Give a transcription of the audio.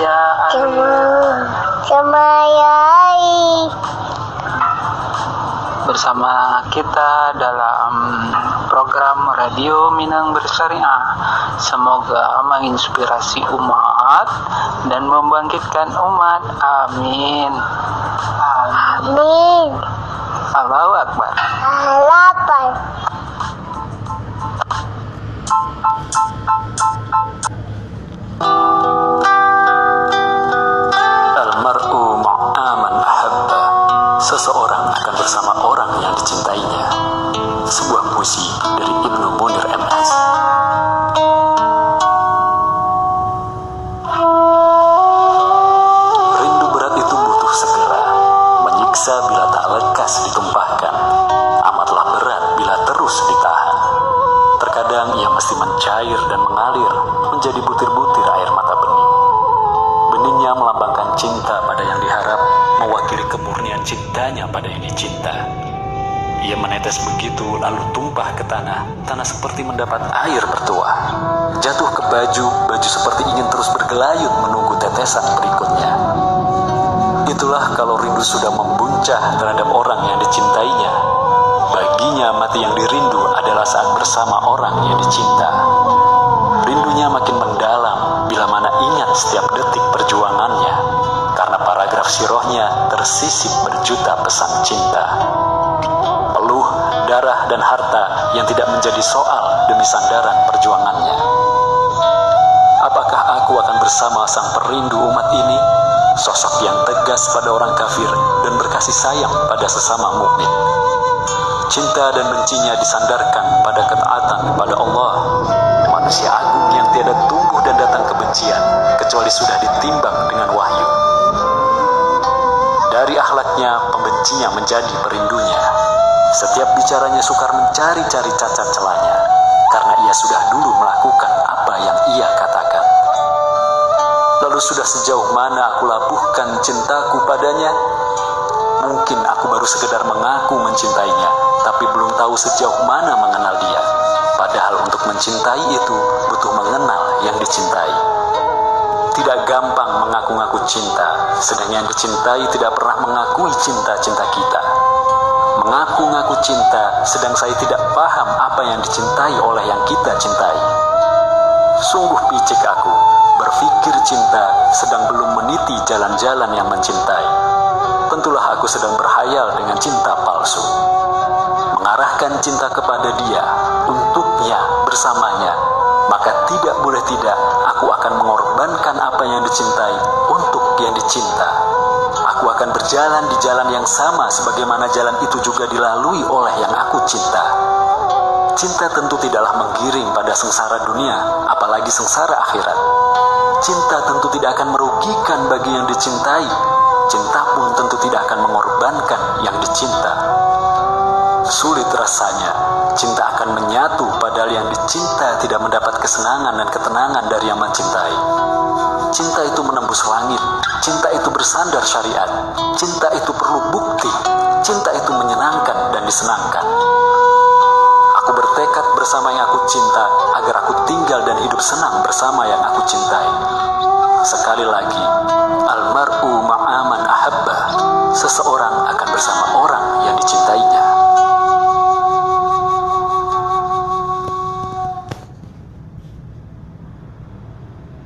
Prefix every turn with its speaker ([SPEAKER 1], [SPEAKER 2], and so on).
[SPEAKER 1] ya
[SPEAKER 2] Kemayai
[SPEAKER 1] bersama kita dalam program Radio Minang Bersyariah. Semoga menginspirasi umat dan membangkitkan umat. Amin.
[SPEAKER 2] Amin
[SPEAKER 1] Allahu Akbar.
[SPEAKER 2] Halapan
[SPEAKER 3] Almar'u bersama orang yang dicintainya. Sebuah puisi dari Ibnu Munir MS Rindu berat itu butuh segera. Menyiksa bila tak lekas ditumpahkan. Amatlah berat bila terus ditahan. Terkadang ia mesti mencair dan mengalir Menjadi butir-butir air mata bening. Beningnya melambangkan cinta pada yang cintanya pada yang dicinta. Ia menetes begitu lalu tumpah ke tanah, tanah seperti mendapat air bertuah. Jatuh ke baju, baju seperti ingin terus bergelayut menunggu tetesan berikutnya. Itulah kalau rindu sudah membuncah terhadap orang yang dicintainya. Baginya mati yang dirindu adalah saat bersama orang yang dicinta. Rindunya makin mendalam bila mana ingat setiap detik tersisip berjuta pesan cinta. Peluh, darah, dan harta yang tidak menjadi soal demi sandaran perjuangannya. Apakah aku akan bersama sang perindu umat ini? Sosok yang tegas pada orang kafir dan berkasih sayang pada sesama mukmin. Cinta dan bencinya disandarkan pada ketaatan kepada Allah. Manusia agung yang tiada tumbuh dan datang kebencian, kecuali sudah ditimbang akhlaknya, pembencinya menjadi perindunya. Setiap bicaranya sukar mencari-cari cacat celanya, karena ia sudah dulu melakukan apa yang ia katakan. Lalu sudah sejauh mana aku labuhkan cintaku padanya? Mungkin aku baru sekedar mengaku mencintainya, tapi belum tahu sejauh mana mengenal dia. Padahal untuk mencintai itu butuh mengenal yang dicintai. Tidak gampang mengaku-ngaku cinta, sedang yang dicintai tidak pernah mengakui cinta-cinta kita. Mengaku-ngaku cinta, sedang saya tidak paham apa yang dicintai oleh yang kita cintai. Sungguh picik aku, berpikir cinta sedang belum meniti jalan-jalan yang mencintai. Tentulah aku sedang berhayal dengan cinta palsu. Mengarahkan cinta kepada dia, untuknya, bersamanya, maka tidak boleh tidak aku akan mengorbankan apa yang dicintai untuk yang dicinta. Aku akan berjalan di jalan yang sama sebagaimana jalan itu juga dilalui oleh yang aku cinta. Cinta tentu tidaklah menggiring pada sengsara dunia, apalagi sengsara akhirat. Cinta tentu tidak akan merugikan bagi yang dicintai. Cinta pun tentu tidak akan mengorbankan yang dicinta. Sulit rasanya, cinta akan menyatu padahal yang dicinta tidak mendapat kesenangan dan ketenangan dari yang mencintai. Cinta itu menembus langit, cinta itu bersandar syariat, cinta itu perlu bukti, cinta itu menyenangkan dan disenangkan. Aku bertekad bersama yang aku cinta agar aku tinggal dan hidup senang bersama yang aku cintai. Sekali lagi, almar'u ma'aman ahabba, seseorang akan bersama.